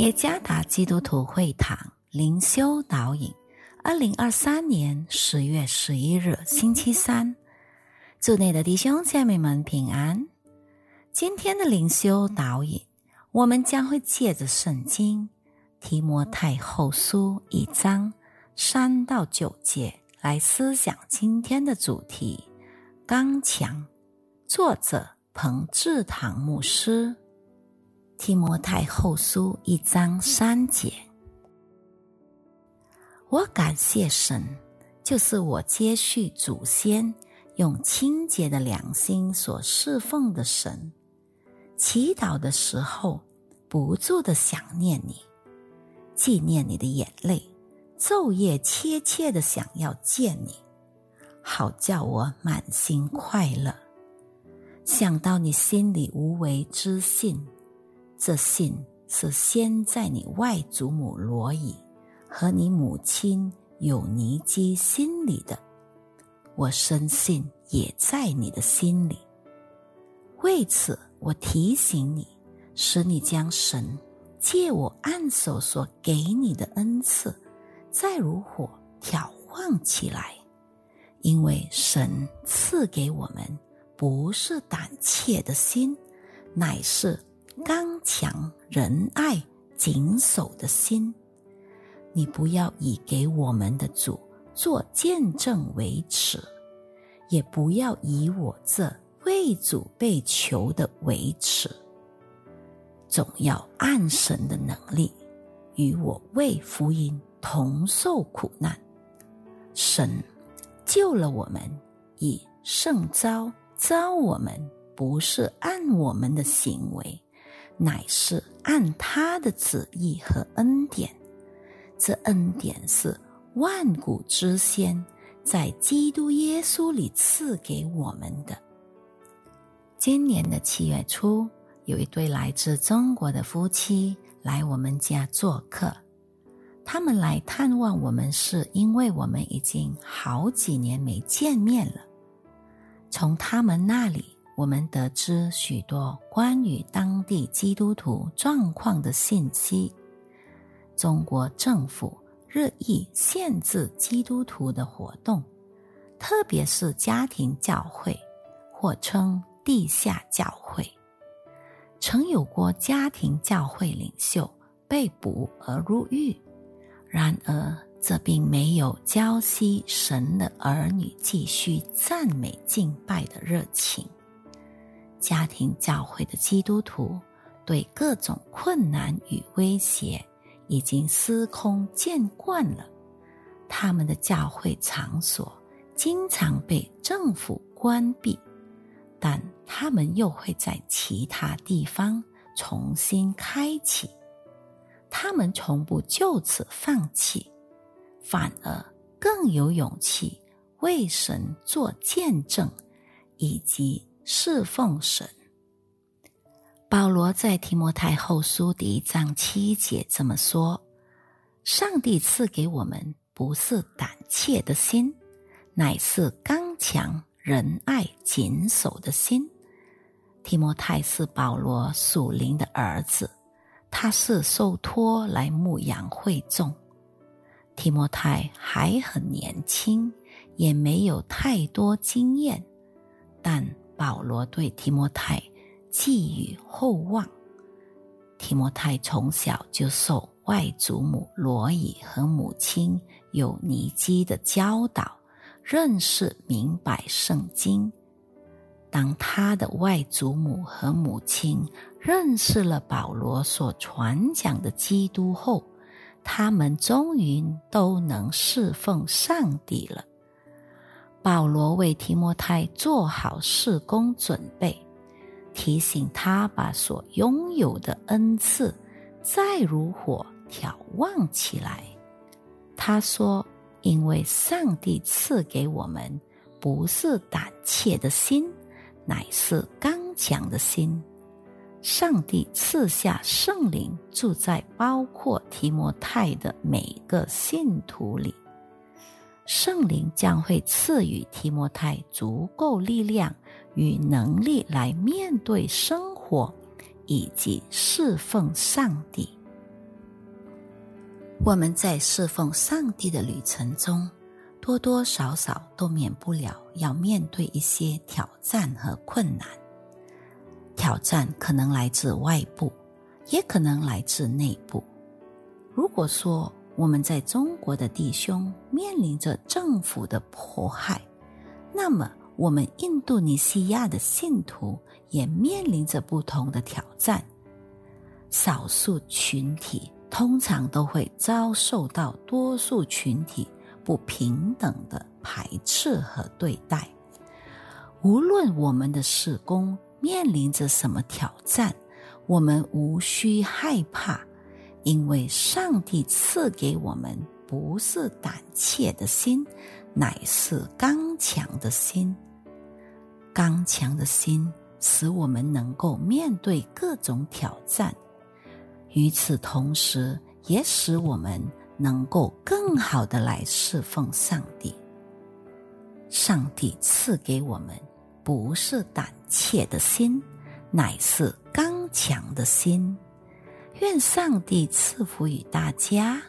耶加达基督徒会堂灵修导引，二零二三年十月十一日星期三，祝内的弟兄姐妹们平安。今天的灵修导引，我们将会借着圣经提摩太后书一章三到九节来思想今天的主题：刚强。作者彭志堂牧师。提摩太后书一章三节，我感谢神，就是我接续祖先用清洁的良心所侍奉的神。祈祷的时候，不住的想念你，纪念你的眼泪，昼夜切切的想要见你，好叫我满心快乐。想到你心里无为之信。这信是先在你外祖母罗以和你母亲有尼基心里的，我深信也在你的心里。为此，我提醒你，使你将神借我按手所给你的恩赐，再如火挑旺起来，因为神赐给我们不是胆怯的心，乃是。刚强、仁爱、谨守的心，你不要以给我们的主做见证为耻，也不要以我这为主被求的为耻，总要按神的能力与我为福音同受苦难。神救了我们，以圣招招我们，不是按我们的行为。乃是按他的旨意和恩典，这恩典是万古之先在基督耶稣里赐给我们的。今年的七月初，有一对来自中国的夫妻来我们家做客，他们来探望我们，是因为我们已经好几年没见面了。从他们那里。我们得知许多关于当地基督徒状况的信息。中国政府日益限制基督徒的活动，特别是家庭教会，或称地下教会。曾有过家庭教会领袖被捕而入狱，然而这并没有浇熄神的儿女继续赞美敬拜的热情。家庭教会的基督徒对各种困难与威胁已经司空见惯了，他们的教会场所经常被政府关闭，但他们又会在其他地方重新开启。他们从不就此放弃，反而更有勇气为神做见证，以及。侍奉神。保罗在提摩太后书第一章七节这么说：“上帝赐给我们不是胆怯的心，乃是刚强、仁爱、谨守的心。”提摩太是保罗属灵的儿子，他是受托来牧养会众。提摩太还很年轻，也没有太多经验，但。保罗对提摩太寄予厚望。提摩太从小就受外祖母罗以和母亲有尼基的教导，认识明白圣经。当他的外祖母和母亲认识了保罗所传讲的基督后，他们终于都能侍奉上帝了。保罗为提摩太做好事工准备，提醒他把所拥有的恩赐再如火眺望起来。他说：“因为上帝赐给我们不是胆怯的心，乃是刚强的心。上帝赐下圣灵，住在包括提摩太的每个信徒里。”圣灵将会赐予提摩太足够力量与能力来面对生活，以及侍奉上帝。我们在侍奉上帝的旅程中，多多少少都免不了要面对一些挑战和困难。挑战可能来自外部，也可能来自内部。如果说我们在中国的弟兄面临着政府的迫害，那么我们印度尼西亚的信徒也面临着不同的挑战。少数群体。通常都会遭受到多数群体不平等的排斥和对待。无论我们的事工面临着什么挑战，我们无需害怕，因为上帝赐给我们不是胆怯的心，乃是刚强的心。刚强的心使我们能够面对各种挑战。与此同时，也使我们能够更好的来侍奉上帝。上帝赐给我们不是胆怯的心，乃是刚强的心。愿上帝赐福于大家。